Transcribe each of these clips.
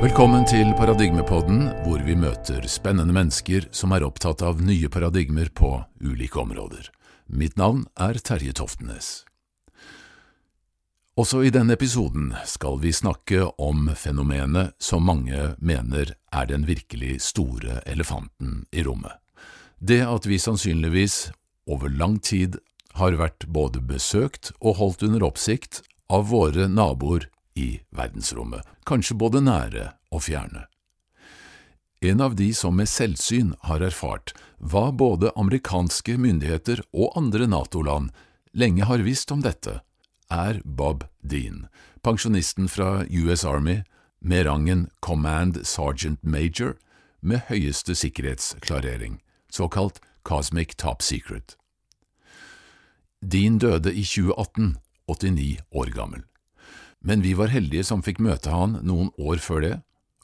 Velkommen til Paradigmepodden, hvor vi møter spennende mennesker som er opptatt av nye paradigmer på ulike områder. Mitt navn er Terje Toftenes. Også i denne episoden skal vi snakke om fenomenet som mange mener er den virkelig store elefanten i rommet. Det at vi sannsynligvis over lang tid har vært både besøkt og holdt under oppsikt av våre naboer i verdensrommet, kanskje både nære og fjerne. En av de som med selvsyn har erfart hva både amerikanske myndigheter og andre NATO-land lenge har visst om dette, er Bob Dean, pensjonisten fra US Army med rangen Command Sergeant Major med høyeste sikkerhetsklarering, såkalt Cosmic Top Secret. Dean døde i 2018, 89 år gammel. Men vi var heldige som fikk møte han noen år før det,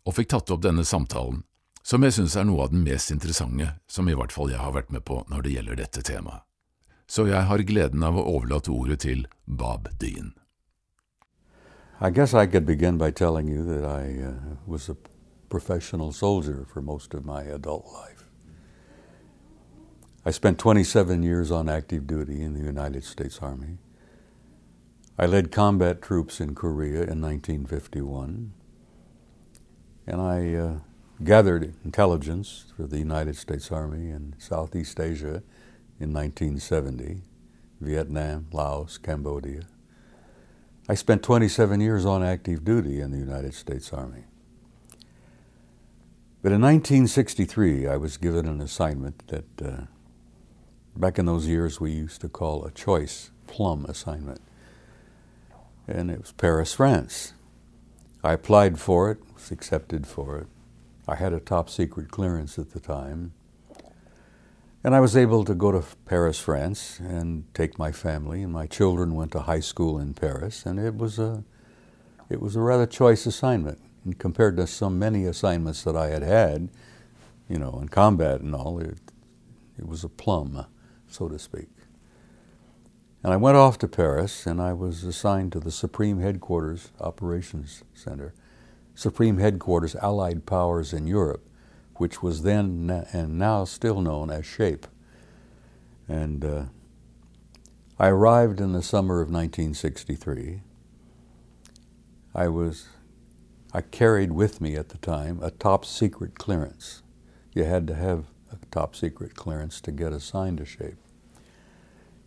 og fikk tatt opp denne samtalen, som jeg synes er noe av den mest interessante som i hvert fall jeg har vært med på når det gjelder dette temaet. Så jeg har gleden av å overlate ordet til Bob Dean. I guess I could begin by telling you that I uh, was a professional soldier for most of my adult life. I spent 27 years on active duty in the United States Army. I led combat troops in Korea in 1951, and I uh, gathered intelligence for the United States Army in Southeast Asia in 1970, Vietnam, Laos, Cambodia. I spent 27 years on active duty in the United States Army. But in 1963, I was given an assignment that, uh, back in those years, we used to call a choice plum assignment. And it was Paris, France. I applied for it, was accepted for it. I had a top secret clearance at the time. And I was able to go to Paris, France, and take my family. And my children went to high school in Paris, and it was a, it was a rather choice assignment. And compared to so many assignments that I had had, you know, in combat and all, it, it was a plum, so to speak. And I went off to Paris, and I was assigned to the Supreme Headquarters Operations Center, Supreme Headquarters Allied Powers in Europe which was then and now still known as SHAPE. And uh, I arrived in the summer of 1963. I was, I carried with me at the time a top secret clearance. You had to have a top secret clearance to get assigned to SHAPE.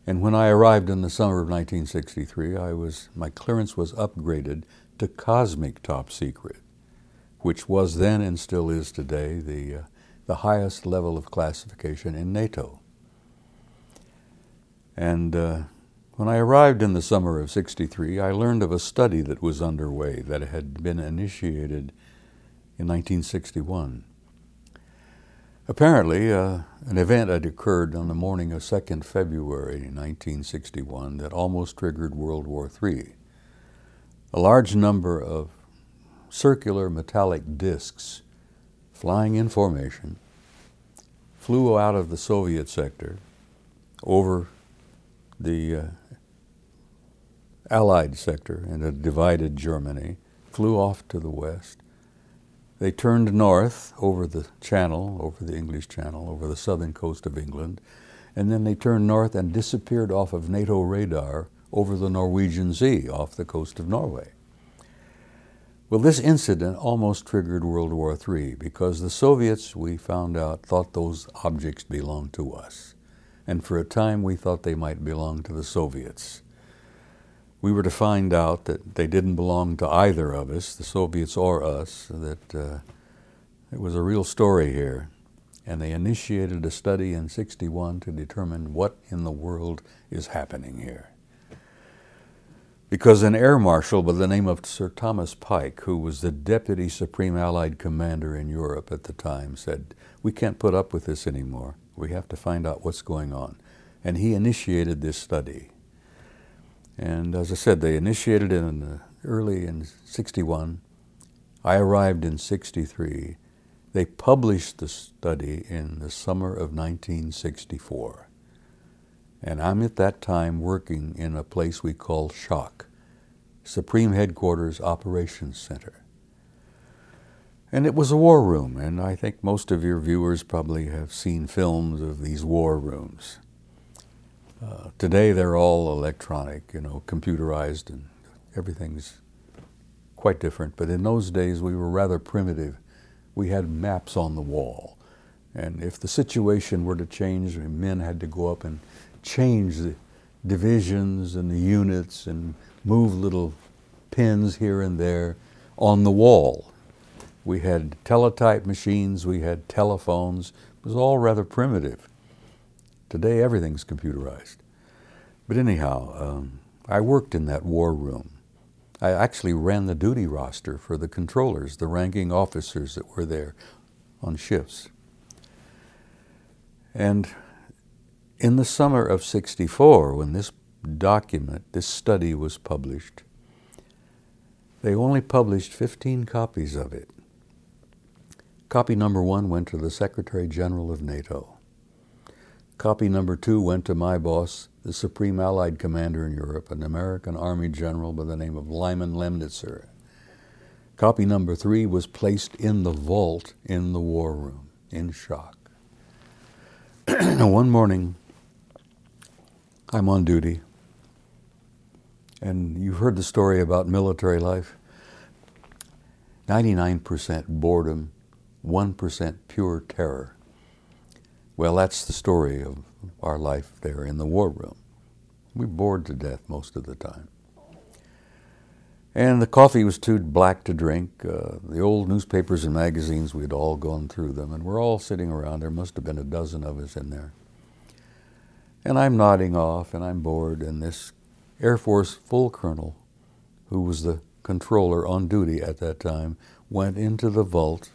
And when I arrived in the summer of 1963, I was, my clearance was upgraded to cosmic top secret which was then and still is today the, uh, the highest level of classification in NATO. And uh, when I arrived in the summer of 63, I learned of a study that was underway that had been initiated in 1961. Apparently, uh, an event had occurred on the morning of 2nd February 1961 that almost triggered World War III. A large number of circular metallic discs flying in formation flew out of the Soviet sector over the uh, Allied sector and a divided Germany, flew off to the west. They turned north over the channel, over the English Channel, over the southern coast of England, and then they turned north and disappeared off of NATO radar over the Norwegian Sea off the coast of Norway. Well, this incident almost triggered World War III because the Soviets, we found out, thought those objects belonged to us. And for a time, we thought they might belong to the Soviets. We were to find out that they didn't belong to either of us, the Soviets or us, that uh, it was a real story here. And they initiated a study in 61 to determine what in the world is happening here because an air marshal by the name of Sir Thomas Pike, who was the deputy supreme Allied commander in Europe at the time, said, We can't put up with this anymore. We have to find out what's going on. And he initiated this study. And as I said, they initiated it in early in 61. I arrived in 63. They published the study in the summer of 1964. And I'm at that time working in a place we call SHOC, Supreme Headquarters Operations Center. And it was a war room, and I think most of your viewers probably have seen films of these war rooms. Uh, today they're all electronic, you know, computerized, and everything's quite different. But in those days, we were rather primitive. We had maps on the wall. And if the situation were to change, men had to go up and change the divisions and the units and move little pins here and there on the wall. We had teletype machines, we had telephones. It was all rather primitive. Today, everything's computerized. But anyhow, um, I worked in that war room. I actually ran the duty roster for the controllers, the ranking officers that were there on shifts. And in the summer of 64, when this document, this study was published, they only published 15 copies of it. Copy number one went to the Secretary General of NATO. Copy number two went to my boss, the Supreme Allied Commander in Europe, an American Army general by the name of Lyman Lemnitzer. Copy number three was placed in the vault in the war room, in SHOC. One morning, I'm on duty, and you've heard the story about military life 99% boredom, 1% pure terror. Well, that's the story of our life there in the war room. We're bored to death most of the time. And the coffee was too black to drink. Uh, the old newspapers and magazines, we'd all gone through them, and we're all sitting around. There must have been a dozen of us in there. And I'm nodding off, and I'm bored, and this Air Force full colonel, who was the controller on duty at that time, went into the vault.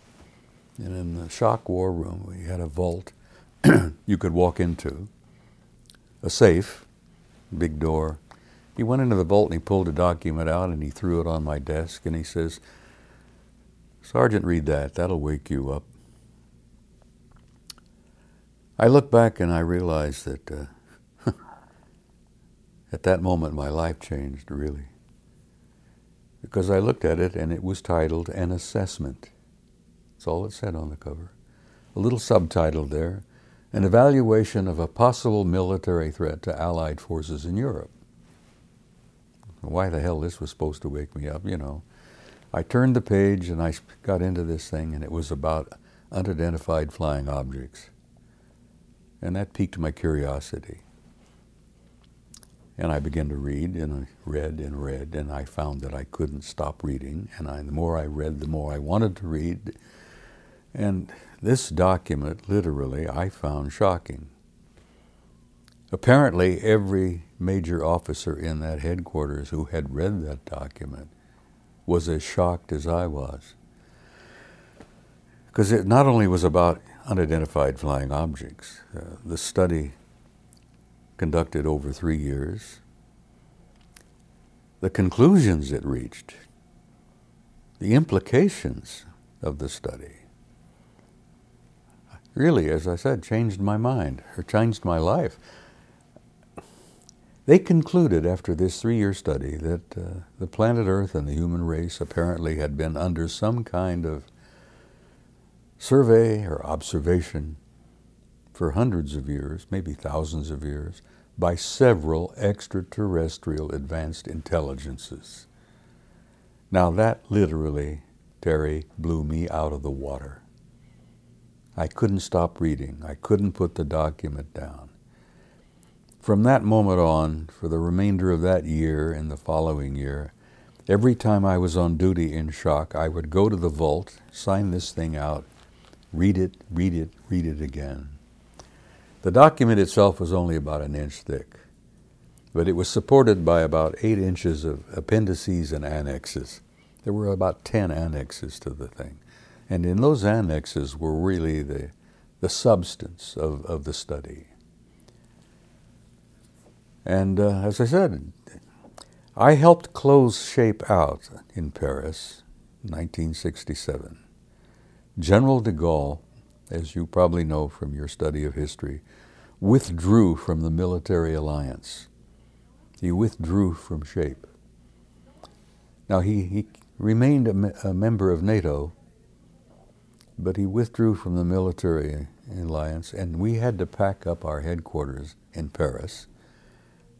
And in the SHOC war room, we had a vault you could walk into, a safe, big door. He went into the vault and he pulled a document out and he threw it on my desk and he says, Sergeant, read that. That'll wake you up. I look back and I realize that uh, at that moment my life changed, really. Because I looked at it and it was titled An Assessment. That's all it said on the cover. A little subtitle there An Evaluation of a Possible Military Threat to Allied Forces in Europe. Why the hell this was supposed to wake me up, you know. I turned the page and I got into this thing, and it was about unidentified flying objects. And that piqued my curiosity. And I began to read, and I read and read, and I found that I couldn't stop reading. And I, the more I read, the more I wanted to read. And this document, literally, I found shocking. Apparently, every major officer in that headquarters who had read that document was as shocked as I was. Because it not only was about unidentified flying objects, uh, the study conducted over three years, the conclusions it reached, the implications of the study, really, as I said, changed my mind or changed my life. They concluded after this three year study that uh, the planet Earth and the human race apparently had been under some kind of survey or observation for hundreds of years, maybe thousands of years, by several extraterrestrial advanced intelligences. Now, that literally, Terry, blew me out of the water. I couldn't stop reading. I couldn't put the document down. From that moment on, for the remainder of that year and the following year, every time I was on duty in SHOC, I would go to the vault, sign this thing out, read it, read it, read it again. The document itself was only about an inch thick, but it was supported by about eight inches of appendices and annexes. There were about 10 annexes to the thing. And in those annexes were really the, the substance of, of the study. And uh, as I said, I helped close SHAPE out in Paris, 1967. General de Gaulle, as you probably know from your study of history, withdrew from the military alliance. He withdrew from SHAPE. Now, he, he remained a, a member of NATO, but he withdrew from the military alliance, and we had to pack up our headquarters in Paris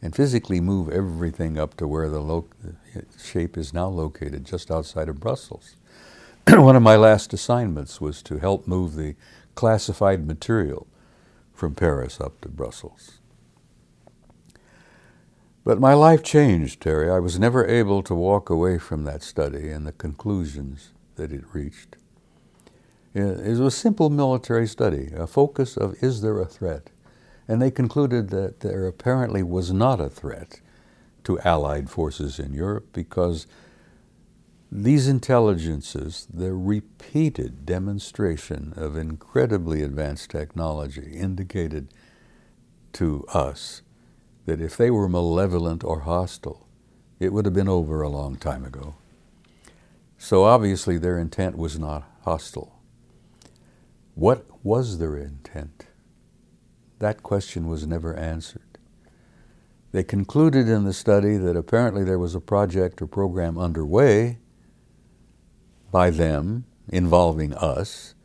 and physically move everything up to where the lo- SHAPE is now located, just outside of Brussels. One of my last assignments was to help move the classified material from Paris up to Brussels. But my life changed, Terry. I was never able to walk away from that study and the conclusions that it reached. It was a simple military study, a focus of is there a threat? And they concluded that there apparently was not a threat to Allied forces in Europe because these intelligences, the repeated demonstration of incredibly advanced technology, indicated to us that if they were malevolent or hostile, it would have been over a long time ago. So obviously their intent was not hostile. What was their intent? That question was never answered. They concluded in the study that apparently there was a project or program underway by them involving us,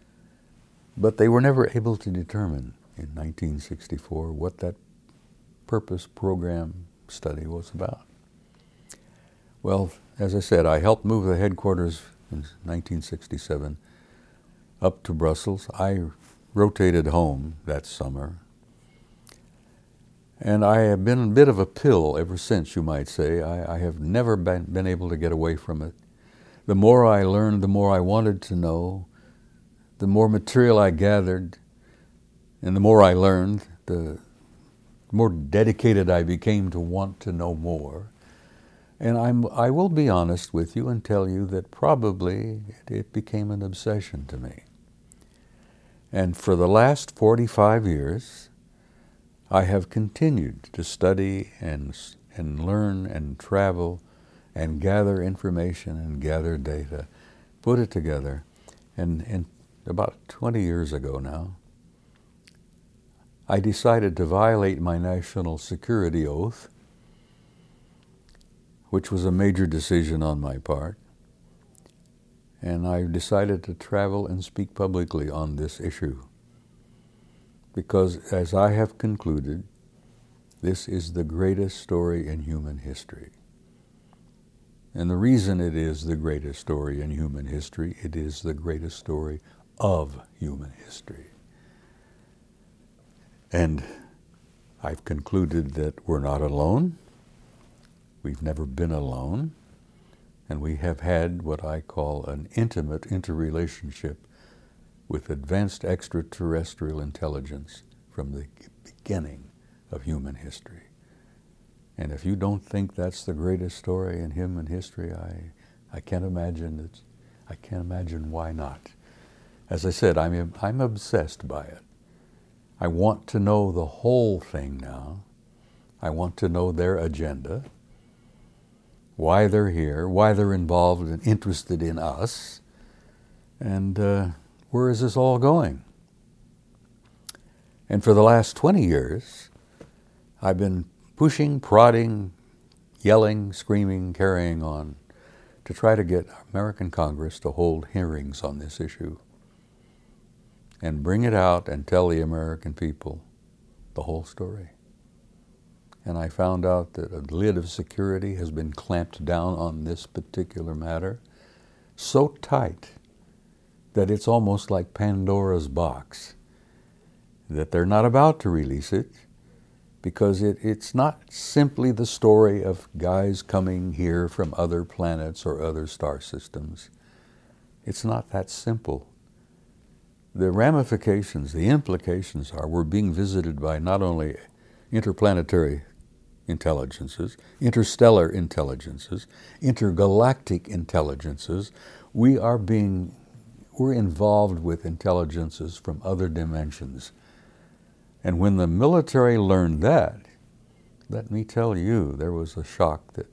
but they were never able to determine in 1964 what that purpose program study was about. Well, as I said, I helped move the headquarters in 1967 up to Brussels. I rotated home that summer. And I have been a bit of a pill ever since, you might say. I, I have never been, been able to get away from it. The more I learned, the more I wanted to know, the more material I gathered, and the more I learned, the more dedicated I became to want to know more. And I'm, I will be honest with you and tell you that probably it, became an obsession to me. And for the last 45 years, I have continued to study and, and learn and travel and gather information and gather data, put it together. And, and about 20 years ago now, I decided to violate my national security oath, which was a major decision on my part. And I decided to travel and speak publicly on this issue. Because, as I have concluded, this is the greatest story in human history. And the reason it is the greatest story in human history, it is the greatest story of human history. And I've concluded that we're not alone. We've never been alone. And we have had what I call an intimate interrelationship with advanced extraterrestrial intelligence from the beginning of human history. And if you don't think that's the greatest story in human history, I, I can't imagine it. I can't imagine why not. As I said, I'm, I'm obsessed by it. I want to know the whole thing now. I want to know their agenda, why they're here, why they're involved and interested in us, and uh, where is this all going? And for the last 20 years, I've been pushing, prodding, yelling, screaming, carrying on to try to get American Congress to hold hearings on this issue and bring it out and tell the American people the whole story. And I found out that a lid of security has been clamped down on this particular matter so tight that it's almost like Pandora's box, that they're not about to release it because it, it's not simply the story of guys coming here from other planets or other star systems. It's not that simple the ramifications, the implications are we're being visited by not only interplanetary intelligences, interstellar intelligences, intergalactic intelligences, we are being we're involved with intelligences from other dimensions. And when the military learned that, let me tell you, there was a shock that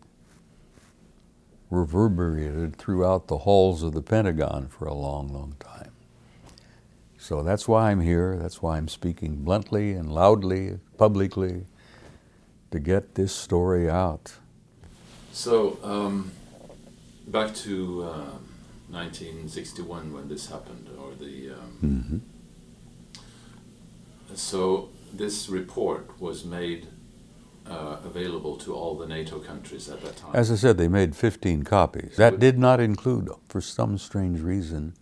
reverberated throughout the halls of the Pentagon for a long, long time. So that's why I'm here. That's why I'm speaking bluntly and loudly, publicly, to get this story out. So, um, back to uh, 1961 when this happened, or the. Um, hmm So this report was made uh, available to all the NATO countries at that time. As I said, they made 15 copies. That did not include, for some strange reason,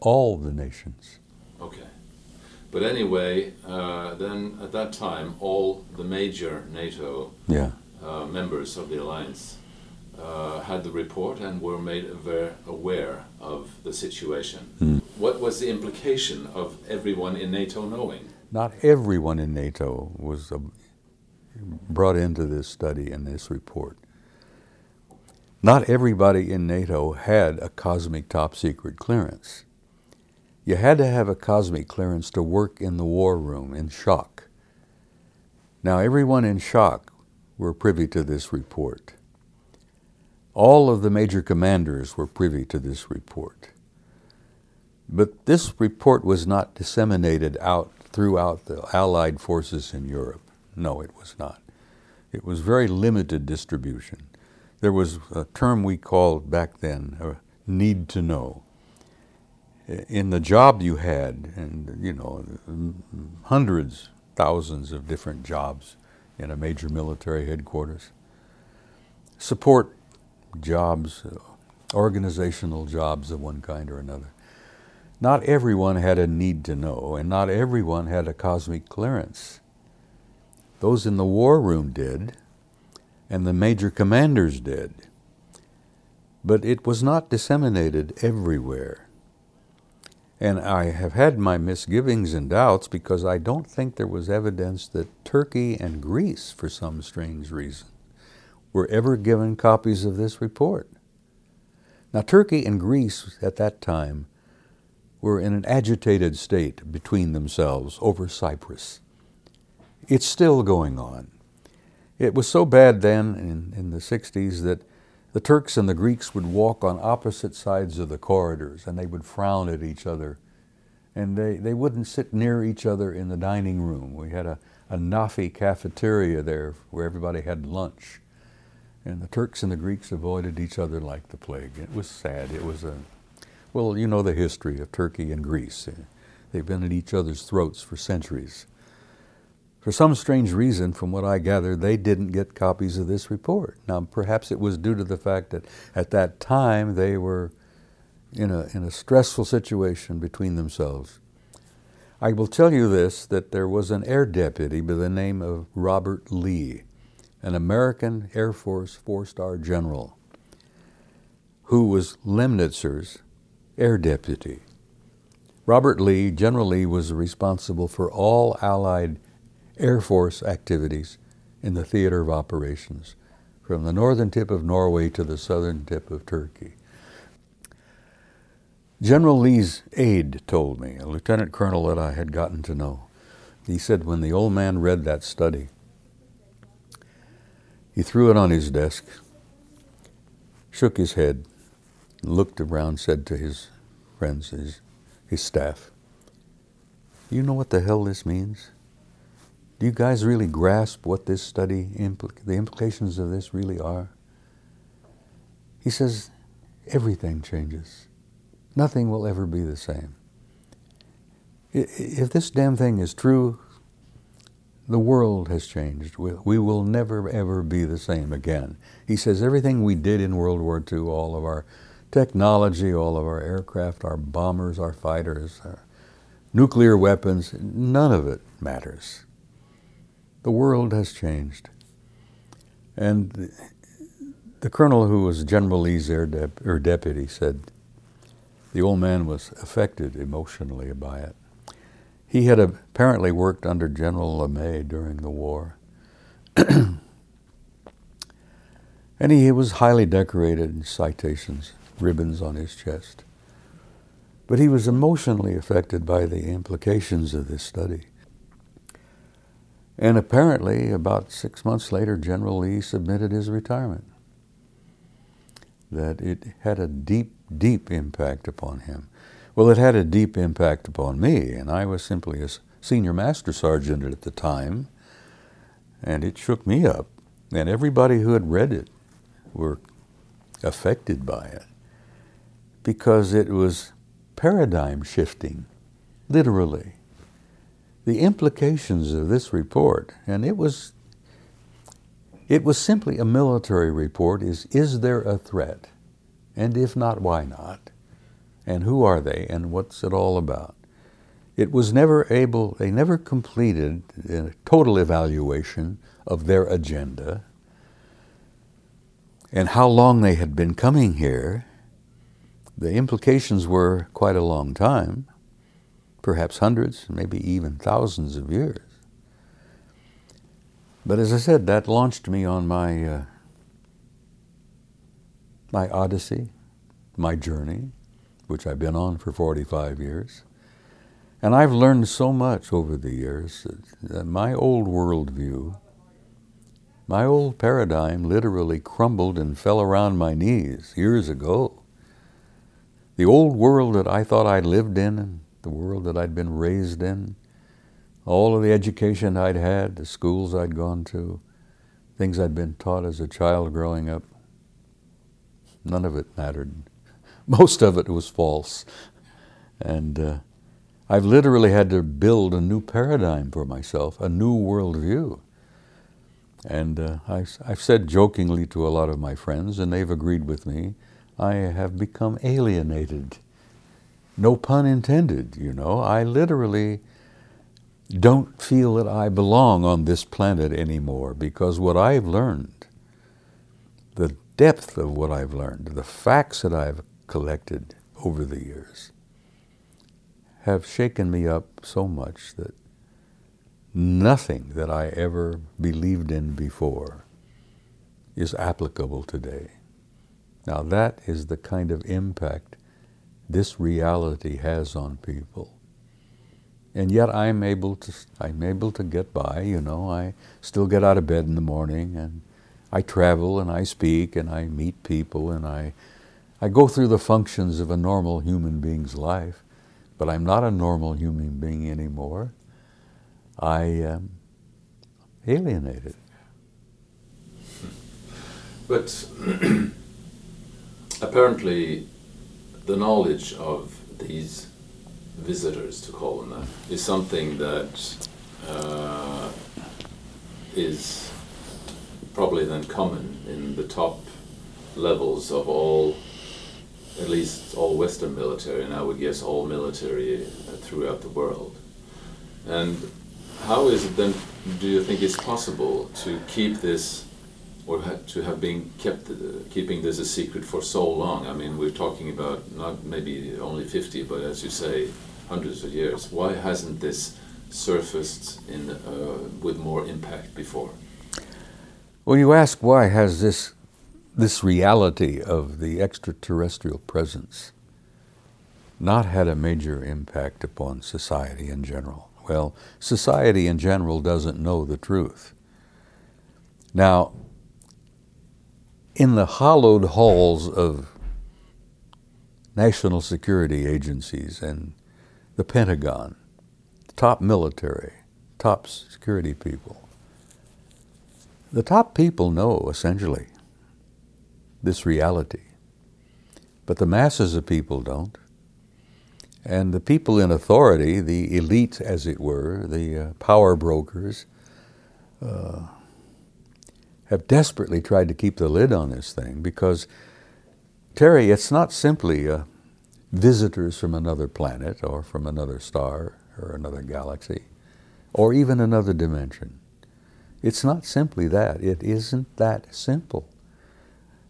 all the nations. okay. But anyway, uh, then at that time, all the major NATO Yeah. uh, members of the alliance uh, had the report and were made aware, aware of the situation. Hmm. What was the implication of everyone in NATO knowing? Not everyone in NATO was uh, brought into this study and this report. Not everybody in NATO had a cosmic top secret clearance. You had to have a cosmic clearance to work in the war room in SHOC. Now, everyone in SHOC were privy to this report. All of the major commanders were privy to this report. But this report was not disseminated out throughout the Allied forces in Europe. No, it was not. It was very limited distribution. There was a term we called back then a need to know. In the job you had, and you know, hundreds, thousands of different jobs in a major military headquarters, support jobs, uh, organizational jobs of one kind or another. Not everyone had a need to know, and not everyone had a cosmic clearance. Those in the war room did, and the major commanders did. But it was not disseminated everywhere. And I have had my misgivings and doubts because I don't think there was evidence that Turkey and Greece, for some strange reason, were ever given copies of this report. Now, Turkey and Greece at that time were in an agitated state between themselves over Cyprus. It's still going on. It was so bad then in, in the 60s that the Turks and the Greeks would walk on opposite sides of the corridors and they would frown at each other. And they, they wouldn't sit near each other in the dining room. We had a, a NAAFI cafeteria there where everybody had lunch. And the Turks and the Greeks avoided each other like the plague. It was sad. It was a, well, you know the history of Turkey and Greece. They've been at each other's throats for centuries. For some strange reason, from what I gather, they didn't get copies of this report. Now, perhaps it was due to the fact that at that time they were in a, in a stressful situation between themselves. I will tell you this that there was an air deputy by the name of Robert Lee, an American Air Force four star general, who was Lemnitzer's air deputy. Robert Lee, General Lee, was responsible for all Allied Air Force activities in the theater of operations, from the northern tip of Norway to the southern tip of Turkey. General Lee's aide told me, a lieutenant colonel that I had gotten to know, he said when the old man read that study, he threw it on his desk, shook his head, looked around, said to his friends, his, his staff, You know what the hell this means? Do you guys really grasp what this study, impl- the implications of this really are? He says, Everything changes. Nothing will ever be the same. If this damn thing is true, the world has changed. We, we will never ever be the same again. He says everything we did in World War II, all of our technology, all of our aircraft, our bombers, our fighters, our nuclear weapons, none of it matters. The world has changed. And the, colonel who was General Lee's air, or deputy said the old man was affected emotionally by it. He had apparently worked under General LeMay during the war. and he was highly decorated, in citations, ribbons on his chest. But he was emotionally affected by the implications of this study. And apparently, about six months later, General Lee submitted his retirement. That it had a deep, deep impact upon him. Well, it had a deep impact upon me, and I was simply a senior master sergeant at the time, and it shook me up. And everybody who had read it were affected by it. Because it was paradigm shifting, literally. The implications of this report, and it was it was simply a military report is is there a threat? And if not, why not? And who are they and what's it all about? It was never able, they never completed a total evaluation of their agenda and how long they had been coming here. The implications were quite a long time, perhaps hundreds, maybe even thousands of years. But as I said, that launched me on my uh, my odyssey, my journey, which I've been on for 45 years. And I've learned so much over the years that my old worldview, my old paradigm literally crumbled and fell around my knees years ago. The old world that I thought I'd lived in, and the world that I'd been raised in, all of the education I'd had, the schools I'd gone to, things I'd been taught as a child growing up, none of it mattered. Most of it was false. And uh, I've literally had to build a new paradigm for myself, a new worldview. And uh, I, I've said jokingly to a lot of my friends, and they've agreed with me, I have become alienated. No pun intended, you know. I literally don't feel that I belong on this planet anymore because what I've learned, the depth of what I've learned, the facts that I've collected over the years, have shaken me up so much that nothing that I ever believed in before is applicable today. Now, that is the kind of impact this reality has on people and yet I'm able to I'm able to get by. You know, I still get out of bed in the morning, and I travel and I speak and I meet people and I I go through the functions of a normal human being's life, but I'm not a normal human being anymore. I am alienated. But apparently, the knowledge of these visitors, to call them that, is something that uh, is probably then common in the top levels of all, at least all Western military, and I would guess all military uh, throughout the world. And how is it then, do you think it's possible to keep this or to have been kept uh, keeping this a secret for so long. I mean, we're talking about not maybe only 50, but as you say, hundreds of years. Why hasn't this surfaced in uh, with more impact before? Well, you ask why has this this reality of the extraterrestrial presence not had a major impact upon society in general? Well, society in general doesn't know the truth. Now, in the hollowed halls of national security agencies and the Pentagon, top military, top security people, the top people know essentially this reality, but the masses of people don't. And the people in authority, the elite, as it were, the uh, power brokers, uh, have desperately tried to keep the lid on this thing because, Terry, it's not simply uh, visitors from another planet or from another star or another galaxy or even another dimension. It's not simply that. It isn't that simple.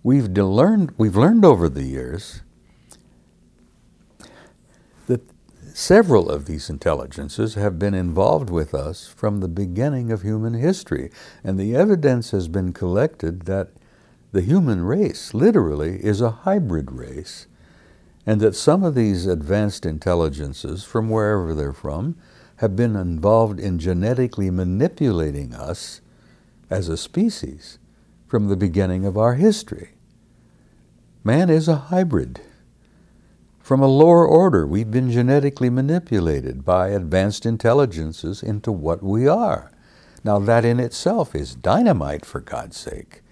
We've learned, we've learned over the years that several of these intelligences have been involved with us from the beginning of human history. And the evidence has been collected that the human race, literally, is a hybrid race. And that some of these advanced intelligences, from wherever they're from, have been involved in genetically manipulating us as a species from the beginning of our history. Man is a hybrid. From a lower order, we've been genetically manipulated by advanced intelligences into what we are. Now, that in itself is dynamite, for God's sake.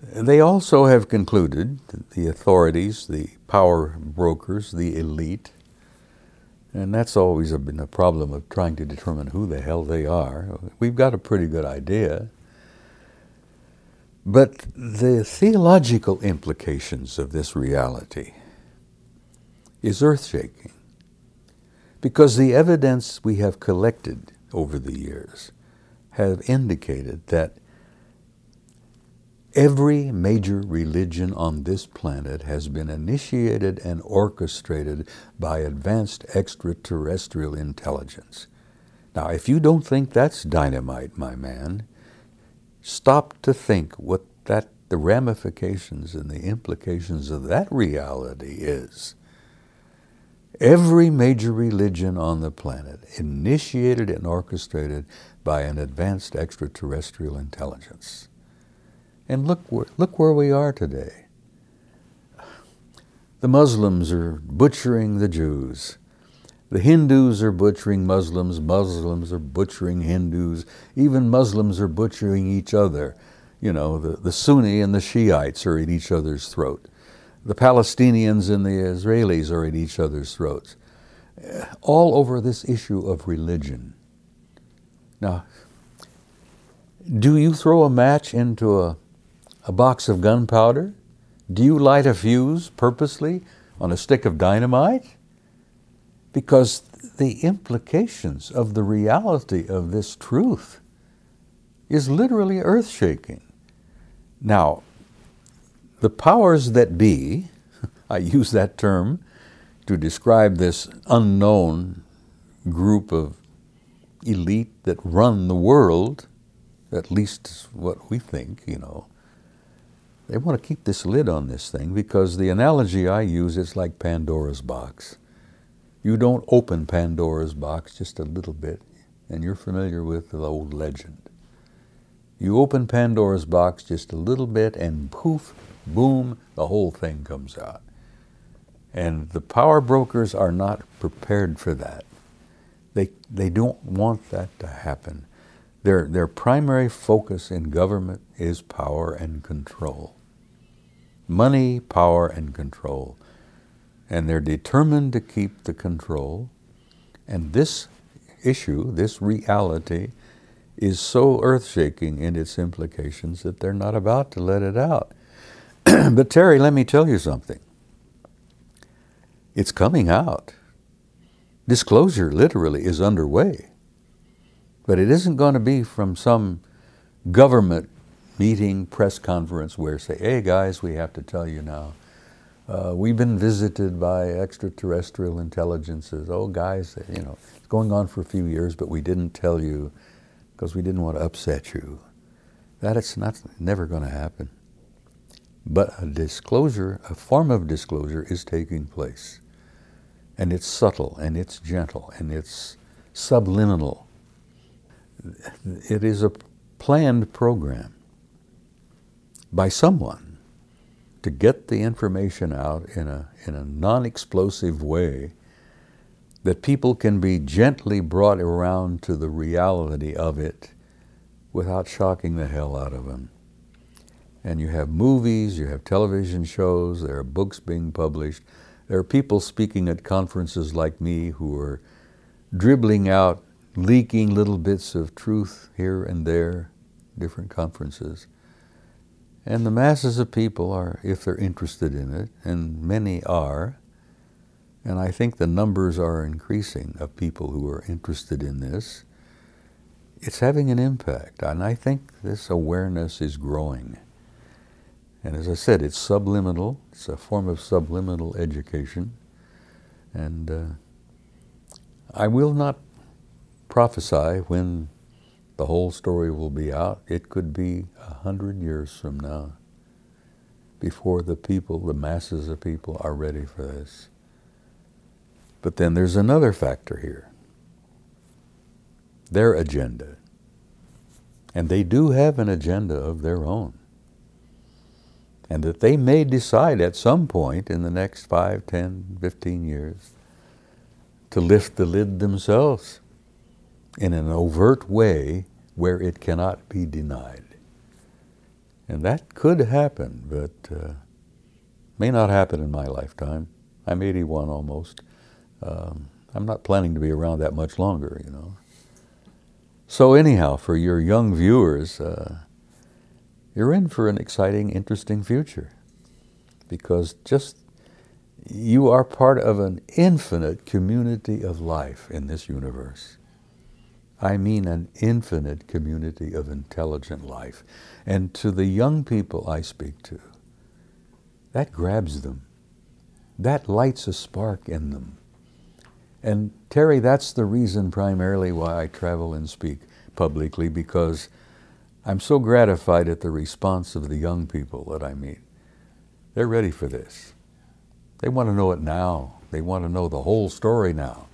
They also have concluded, the authorities, the power brokers, the elite, and that's always been a problem of trying to determine who the hell they are. We've got a pretty good idea. But the theological implications of this reality is earth shaking because the evidence we have collected over the years have indicated that every major religion on this planet has been initiated and orchestrated by advanced extraterrestrial intelligence. Now, if you don't think that's dynamite, my man, stop to think what that the ramifications and the implications of that reality is. Every major religion on the planet initiated and orchestrated by an advanced extraterrestrial intelligence. And look where, look where we are today. The Muslims are butchering the Jews. The Hindus are butchering Muslims. Muslims are butchering Hindus. Even Muslims are butchering each other. You know, the, the Sunni and the Shiites are at each other's throat. The Palestinians and the Israelis are at each other's throats. All over this issue of religion. Now, do you throw a match into a, a box of gunpowder? Do you light a fuse purposely on a stick of dynamite? Because the implications of the reality of this truth is literally earth shaking. Now, the powers that be, I use that term to describe this unknown group of elite that run the world, at least what we think, you know. They want to keep this lid on this thing because the analogy I use is like Pandora's box. You don't open Pandora's box just a little bit, and you're familiar with the old legend. You open Pandora's box just a little bit, and poof, boom, the whole thing comes out. And the power brokers are not prepared for that. They, they don't want that to happen. Their, their primary focus in government is power and control. Money, power, and control. And they're determined to keep the control. And this issue, this reality, is so earth shaking in its implications that they're not about to let it out. but, Terry, let me tell you something. It's coming out. Disclosure literally is underway. But it isn't going to be from some government meeting, press conference where say, hey guys, we have to tell you now. Uh, we've been visited by extraterrestrial intelligences. Oh, guys, you know, it's going on for a few years, but we didn't tell you because we didn't want to upset you. That is not never going to happen. But a disclosure, a form of disclosure is taking place. And it's subtle and it's gentle and it's subliminal. It is a planned program by someone to get the information out in a, in a non explosive way that people can be gently brought around to the reality of it without shocking the hell out of them. And you have movies, you have television shows, there are books being published, there are people speaking at conferences like me who are dribbling out, leaking little bits of truth here and there, different conferences. And the masses of people are, if they're interested in it, and many are, and I think the numbers are increasing of people who are interested in this. It's having an impact, and I think this awareness is growing. And as I said, it's subliminal, it's a form of subliminal education. And uh, I will not prophesy when the whole story will be out. It could be a hundred years from now before the people, the masses of people, are ready for this. But then there's another factor here their agenda. And they do have an agenda of their own. And that they may decide at some point in the next 5, 10, 15 years to lift the lid themselves in an overt way where it cannot be denied. And that could happen, but uh, may not happen in my lifetime. I'm 81 almost. Um, I'm not planning to be around that much longer, you know. So, anyhow, for your young viewers, uh, you're in for an exciting, interesting future because just you are part of an infinite community of life in this universe. I mean, an infinite community of intelligent life. And to the young people I speak to, that grabs them. That lights a spark in them. And Terry, that's the reason primarily why I travel and speak publicly because I'm so gratified at the response of the young people that I meet. They're ready for this. They want to know it now. They want to know the whole story now.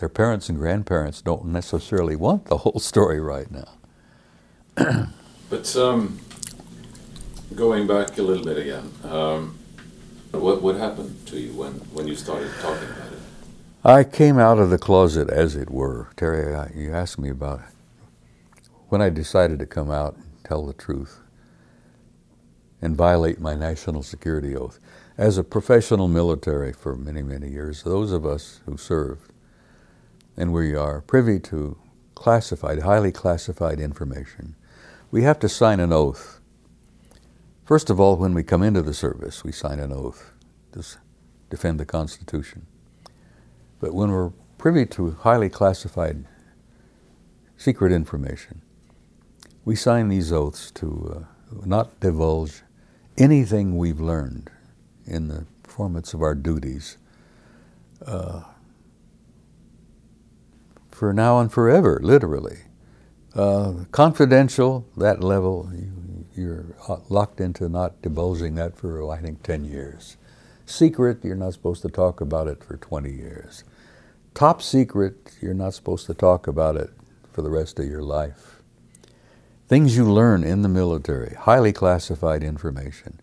Their parents and grandparents don't necessarily want the whole story right now. but um, going back a little bit again, um, what, what happened to you when, when you started talking about it? I came out of the closet, as it were. Terry, you asked me about when I decided to come out and tell the truth and violate my national security oath. As a professional military for many, many years, those of us who served, and we are privy to classified, highly classified information, we have to sign an oath. First of all, when we come into the service, we sign an oath to defend the Constitution. But when we're privy to highly classified secret information, we sign these oaths to uh, not divulge anything we've learned in the performance of our duties uh, for now and forever, literally. Uh, confidential, that level, you, are locked into not divulging that for, I think, 10 years. Secret, you're not supposed to talk about it for 20 years top secret, you're not supposed to talk about it for the rest of your life. Things you learn in the military, highly classified information,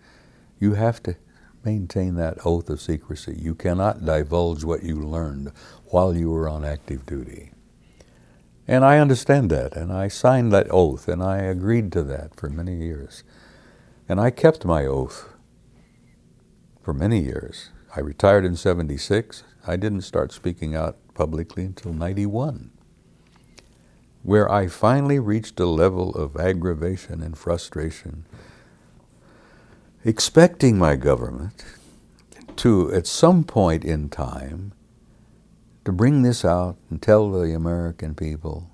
you have to maintain that oath of secrecy. You cannot divulge what you learned while you were on active duty. And I understand that, and I signed that oath, and I agreed to that for many years. And I kept my oath for many years. I retired in 76. I didn't start speaking out publicly until 91, where I finally reached a level of aggravation and frustration, expecting my government to, at some point in time, to bring this out and tell the American people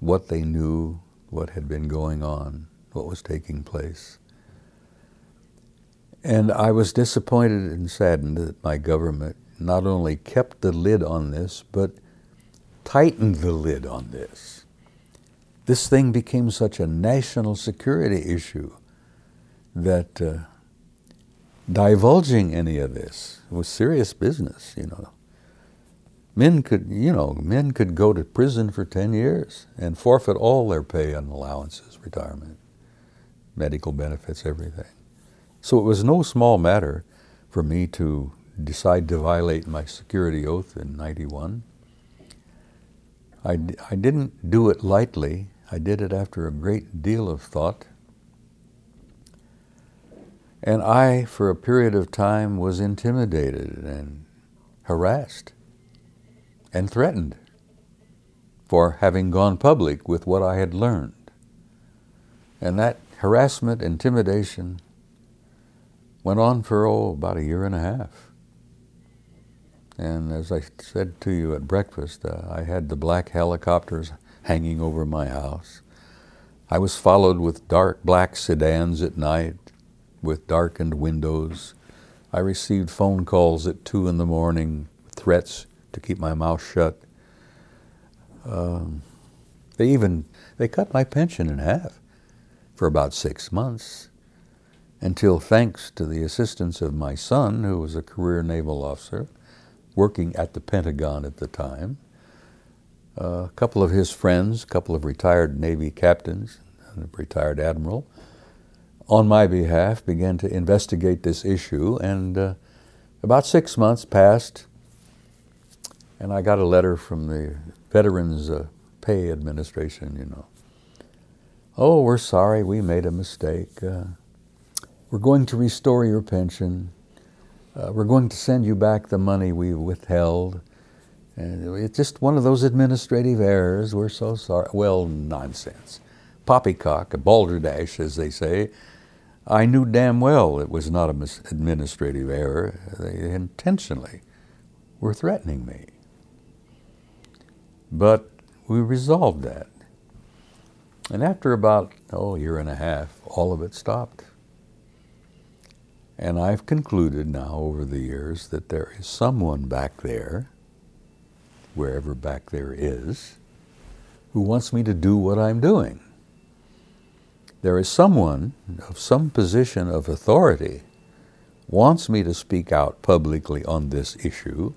what they knew, what had been going on, what was taking place. And I was disappointed and saddened that my government not only kept the lid on this, but tightened the lid on this. This thing became such a national security issue that uh, divulging any of this was serious business, you know. Men could, you know, men could go to prison for 10 years and forfeit all their pay and allowances, retirement, medical benefits, everything. So it was no small matter for me to decide to violate my security oath in 91. I I didn't do it lightly. I did it after a great deal of thought. And I, for a period of time, was intimidated and harassed and threatened for having gone public with what I had learned. And that harassment, intimidation, went on for, oh, about a year and a half. And as I said to you at breakfast, uh, I had the black helicopters hanging over my house. I was followed with dark black sedans at night with darkened windows. I received phone calls at two in the morning, threats to keep my mouth shut. Um, they even they cut my pension in half for about six months until thanks to the assistance of my son, who was a career naval officer, working at the Pentagon at the time. Uh, a couple of his friends, a couple of retired Navy captains, and a retired admiral, on my behalf began to investigate this issue. And uh, about six months passed, and I got a letter from the Veterans uh, Pay Administration, you know, Oh, we're sorry, we made a mistake. Uh, we're going to restore your pension. Uh, we're going to send you back the money we withheld. And it's just one of those administrative errors. We're so sorry. Well, nonsense. Poppycock, a balderdash, as they say. I knew damn well it was not an administrative error. They intentionally were threatening me. But we resolved that. And after about, oh, a year and a half, all of it stopped. And I've concluded now over the years that there is someone back there, wherever back there is, who wants me to do what I'm doing. There is someone of some position of authority wants me to speak out publicly on this issue,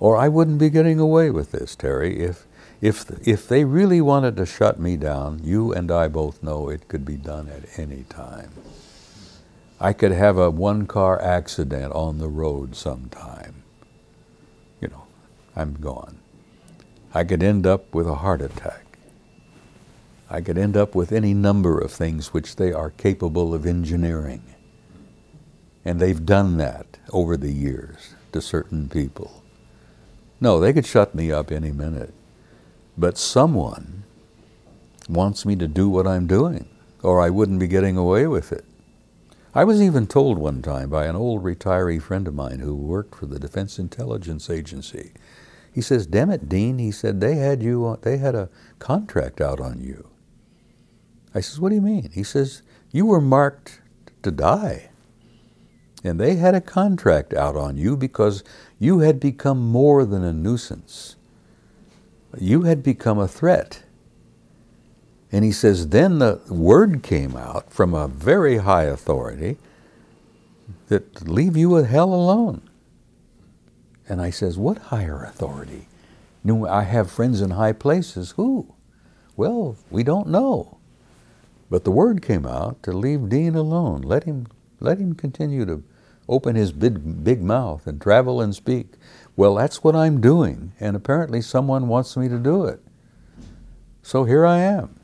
or I wouldn't be getting away with this, Terry. If, if, if they really wanted to shut me down, you and I both know it could be done at any time. I could have a one car accident on the road sometime. You know, I'm gone. I could end up with a heart attack. I could end up with any number of things which they are capable of engineering. And they've done that over the years to certain people. No, they could shut me up any minute. But someone wants me to do what I'm doing, or I wouldn't be getting away with it. I was even told one time by an old retiree friend of mine who worked for the Defense Intelligence Agency. He says, "Damn it, Dean," he said, "they had you. They had a contract out on you." I says, "What do you mean?" He says, "You were marked to die, and they had a contract out on you because you had become more than a nuisance. You had become a threat." And he says, then the word came out from a very high authority that leave you with hell alone. And I says, what higher authority? I have friends in high places. Who? Well, we don't know. But the word came out to leave Dean alone. Let him, let him continue to open his big, big mouth and travel and speak. Well, that's what I'm doing, and apparently someone wants me to do it. So here I am.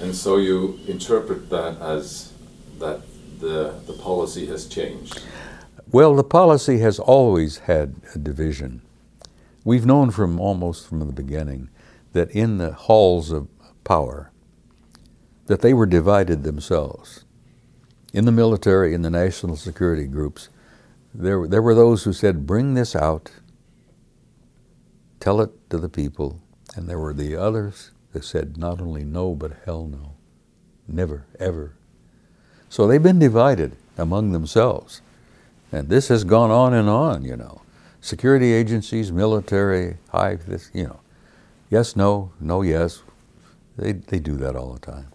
And so you interpret that as that the, the policy has changed? Well, the policy has always had a division. We've known from almost from the beginning that in the halls of power, that they were divided themselves. In the military, in the national security groups, there, there were those who said, bring this out, tell it to the people, and there were the others that said not only no, but hell no. Never, ever. So they've been divided among themselves. And this has gone on and on, you know. Security agencies, military, high, this, you know. Yes, no, no, yes. They, they do that all the time.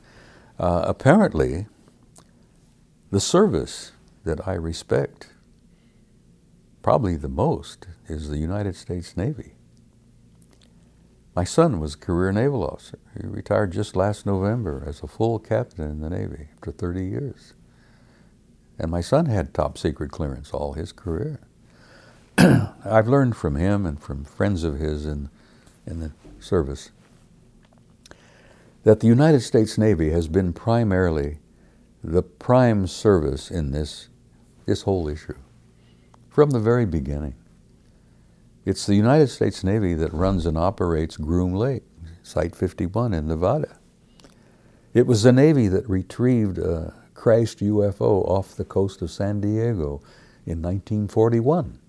Uh, apparently, the service that I respect probably the most is the United States Navy. My son was a career naval officer. He retired just last November as a full captain in the Navy after 30 years. And my son had top secret clearance all his career. I've learned from him and from friends of his in, in the service that the United States Navy has been primarily the prime service in this, this whole issue from the very beginning. It's the United States Navy that runs and operates Groom Lake, Site 51 in Nevada. It was the Navy that retrieved a crashed UFO off the coast of San Diego in 1941.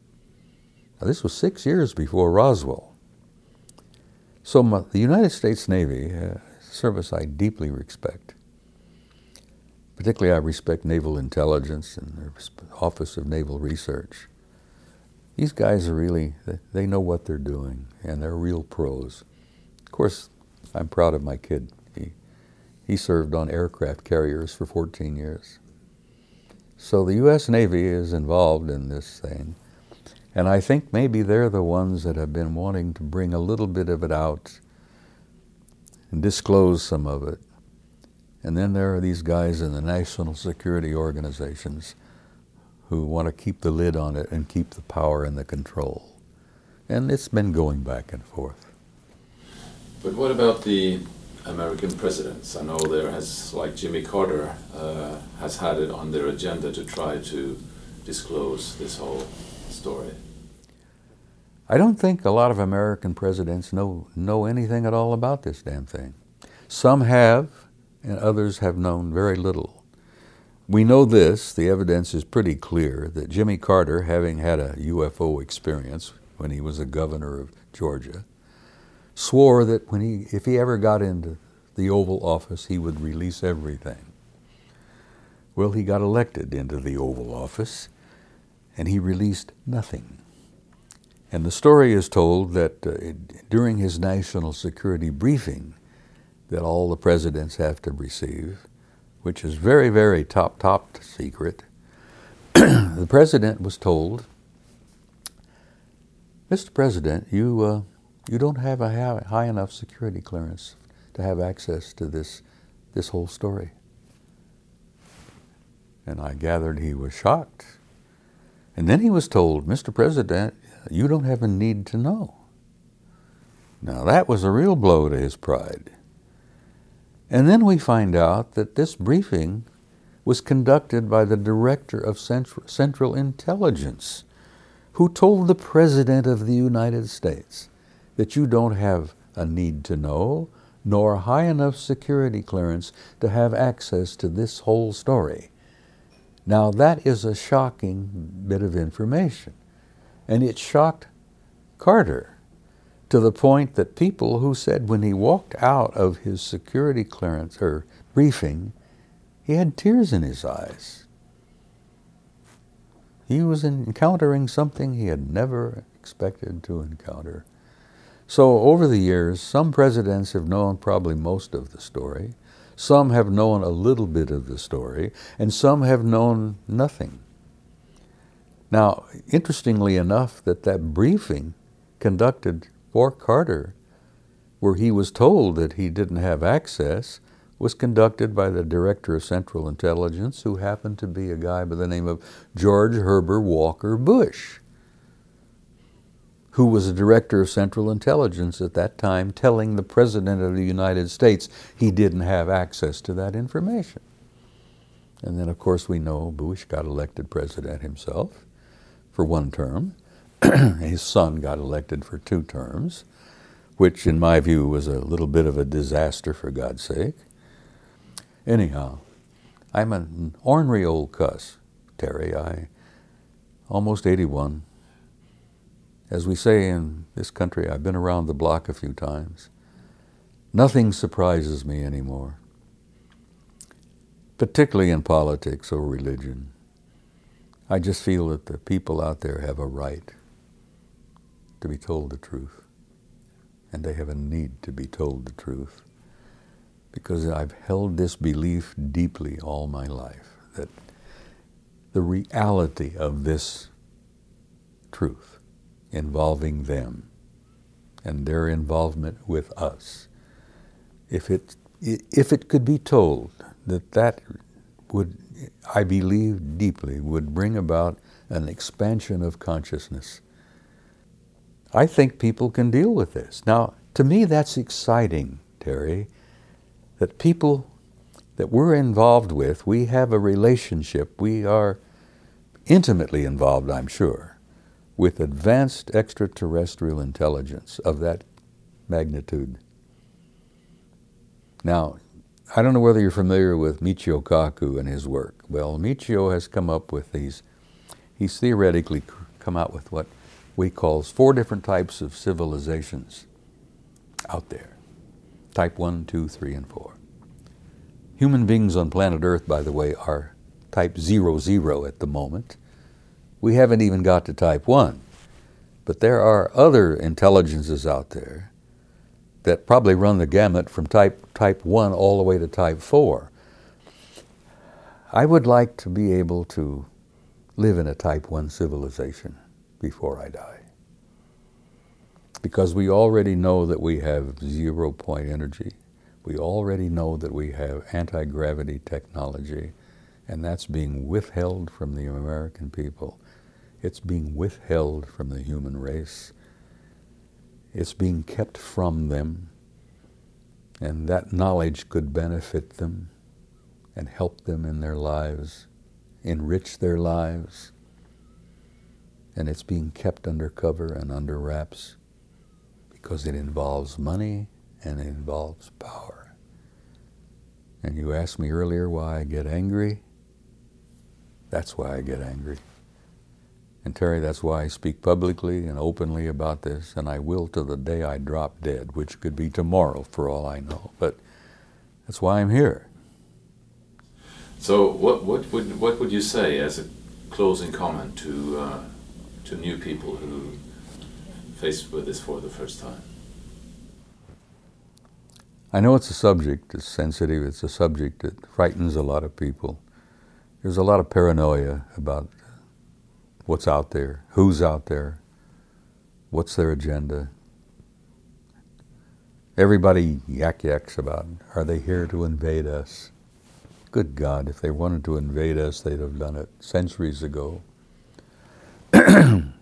Now, this was six years before Roswell. So, the United States Navy, uh, service I deeply respect. Particularly, I respect naval intelligence and the Office of Naval Research these guys are really, they know what they're doing, and they're real pros. Of course, I'm proud of my kid. He, he served on aircraft carriers for 14 years. So the U.S. Navy is involved in this thing, and I think maybe they're the ones that have been wanting to bring a little bit of it out and disclose some of it. And then there are these guys in the national security organizations who want to keep the lid on it and keep the power and the control. And it's been going back and forth. But what about the American presidents. I know there has, like Jimmy Carter, uh, has had it on their agenda to try to disclose this whole story. I don't think a lot of American presidents know, know anything at all about this damn thing. Some have, and others have known very little. We know this, the evidence is pretty clear, that Jimmy Carter, having had a UFO experience when he was a governor of Georgia, swore that when he, if he ever got into the Oval Office, he would release everything. Well, he got elected into the Oval Office, and he released nothing. And the story is told that uh, during his national security briefing, that all the presidents have to receive, which is very, very top, top secret, the president was told, Mr. President, you, uh, you don't have a high enough security clearance to have access to this, this whole story. And I gathered he was shocked. And then he was told, Mr. President, you don't have a need to know. Now that was a real blow to his pride. And then we find out that this briefing was conducted by the Director of Central Intelligence, who told the President of the United States that you don't have a need to know, nor high enough security clearance to have access to this whole story. Now, that is a shocking bit of information. And it shocked Carter to the point that people who said when he walked out of his security clearance or briefing, he had tears in his eyes. He was encountering something he had never expected to encounter. So, over the years, some presidents have known probably most of the story, some have known a little bit of the story, and some have known nothing. Now, interestingly enough, that that briefing conducted for Carter, where he was told that he didn't have access, was conducted by the Director of Central Intelligence, who happened to be a guy by the name of George Herbert Walker Bush, who was the Director of Central Intelligence at that time, telling the President of the United States he didn't have access to that information. And then, of course, we know Bush got elected president himself for one term. His son got elected for two terms, which, in my view, was a little bit of a disaster, for God's sake. Anyhow, I'm an ornery old cuss, Terry. I almost 81. As we say in this country, I've been around the block a few times. Nothing surprises me anymore, particularly in politics or religion. I just feel that the people out there have a right to be told the truth. And they have a need to be told the truth. Because I've held this belief deeply all my life that the reality of this truth involving them and their involvement with us, if it, if it could be told that that would I believe deeply, would bring about an expansion of consciousness. I think people can deal with this. Now, to me, that's exciting, Terry, that people that we're involved with, we have a relationship, we are intimately involved, I'm sure, with advanced extraterrestrial intelligence of that magnitude. Now, I don't know whether you're familiar with Michio Kaku and his work. Well, Michio has come up with these, he's theoretically come out with what we call four different types of civilizations out there. Type 1, 2, 3, and 4. Human beings on planet Earth, by the way, are type 00 at the moment. We haven't even got to type 1. But there are other intelligences out there that probably run the gamut from type, type 1 all the way to type 4. I would like to be able to live in a type 1 civilization before I die. Because we already know that we have zero point energy. We already know that we have anti gravity technology, and that's being withheld from the American people. It's being withheld from the human race. It's being kept from them. and that knowledge could benefit them and help them in their lives, enrich their lives, and it's being kept under cover and under wraps because it involves money and it involves power. And you asked me earlier why I get angry. That's why I get angry. And Terry, that's why I speak publicly and openly about this, and I will to the day I drop dead, which could be tomorrow for all I know. But that's why I'm here. So, what, what, would, what would you say as a closing comment to, uh, to new people who face with this for the first time? I know it's a subject, it's sensitive, it's a subject that frightens a lot of people. There's a lot of paranoia about what's out there, who's out there, what's their agenda. Everybody yak yaks about are they here to invade us? Good God, if they wanted to invade us, they'd have done it centuries ago.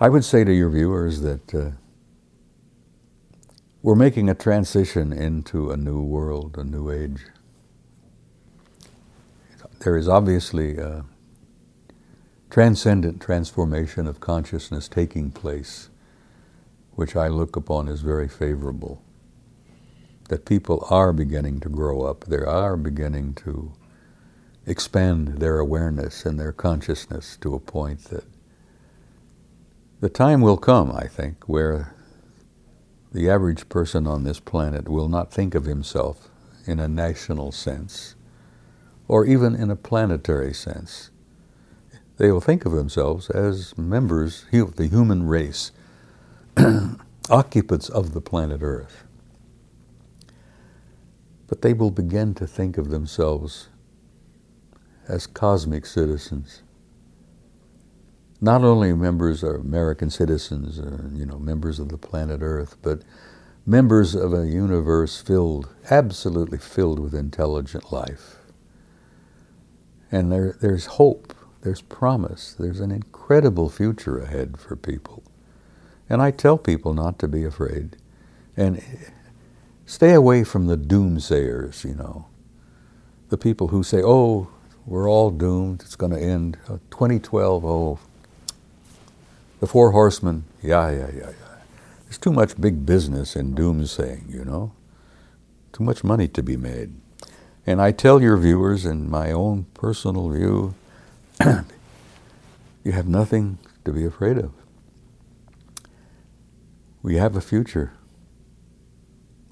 I would say to your viewers that uh, we're making a transition into a new world, a new age. There is obviously a transcendent transformation of consciousness taking place, which I look upon as very favorable that people are beginning to grow up, they are beginning to expand their awareness and their consciousness to a point that the time will come, I think, where the average person on this planet will not think of himself in a national sense or even in a planetary sense. They will think of themselves as members of the human race, occupants of the planet Earth but they will begin to think of themselves as cosmic citizens. Not only members or American citizens or you know members of the planet Earth, but members of a universe filled, absolutely filled with intelligent life. And there, there's hope, there's promise, there's an incredible future ahead for people. And I tell people not to be afraid. And Stay away from the doomsayers, you know. The people who say, oh, we're all doomed, it's going to end. Uh, 2012, oh, the four horsemen, yeah, yeah, yeah, yeah. There's too much big business in doomsaying, you know. Too much money to be made. And I tell your viewers, in my own personal view, you have nothing to be afraid of. We have a future.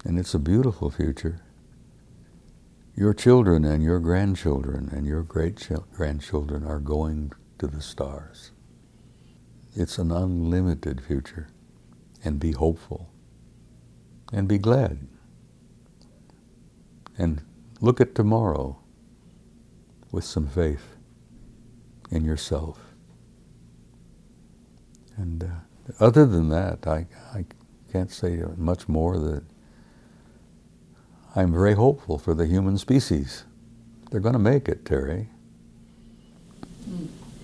And it's a beautiful future. Your children and your grandchildren and your great grandchildren are going to the stars. It's an unlimited future. And be hopeful. And be glad. And look at tomorrow with some faith in yourself. And uh, other than that, I, I can't say much more that I'm very hopeful for the human species. They're going to make it, Terry.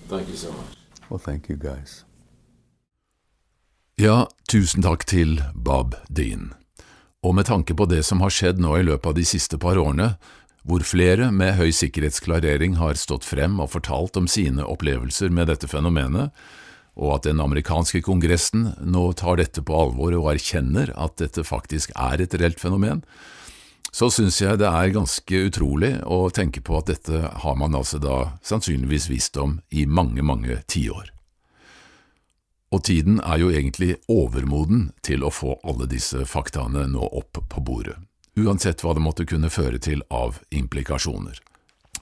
Thank you so much. Well, thank you guys. Ja, tusen takk til Bob Dean. Og med tanke på det som har skjedd nå i løpet av de siste par årene, hvor flere med høy sikkerhetsklarering har stått frem og fortalt om sine opplevelser med dette fenomenet, og at den amerikanske kongressen nå tar dette på alvor og erkjenner at dette faktisk er et reelt fenomen, så syns jeg det er ganske utrolig å tenke på at dette har man altså da sannsynligvis visst om i mange, mange tiår. Og tiden er jo egentlig overmoden til å få alle disse faktaene nå opp på bordet, uansett hva det måtte kunne føre til av implikasjoner.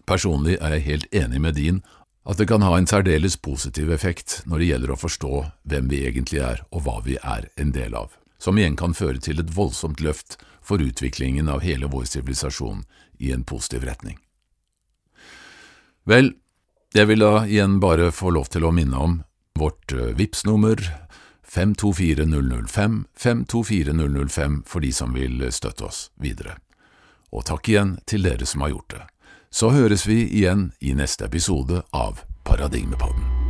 Personlig er jeg helt enig med din at det kan ha en særdeles positiv effekt når det gjelder å forstå hvem vi egentlig er og hva vi er en del av, som igjen kan føre til et voldsomt løft for utviklingen av hele vår sivilisasjon i en positiv retning. Vel, jeg vil da igjen bare få lov til å minne om vårt eh, VIPS-nummer 524005, 524005 for de som vil støtte oss videre. Og takk igjen til dere som har gjort det. Så høres vi igjen i neste episode av Paradigmepodden.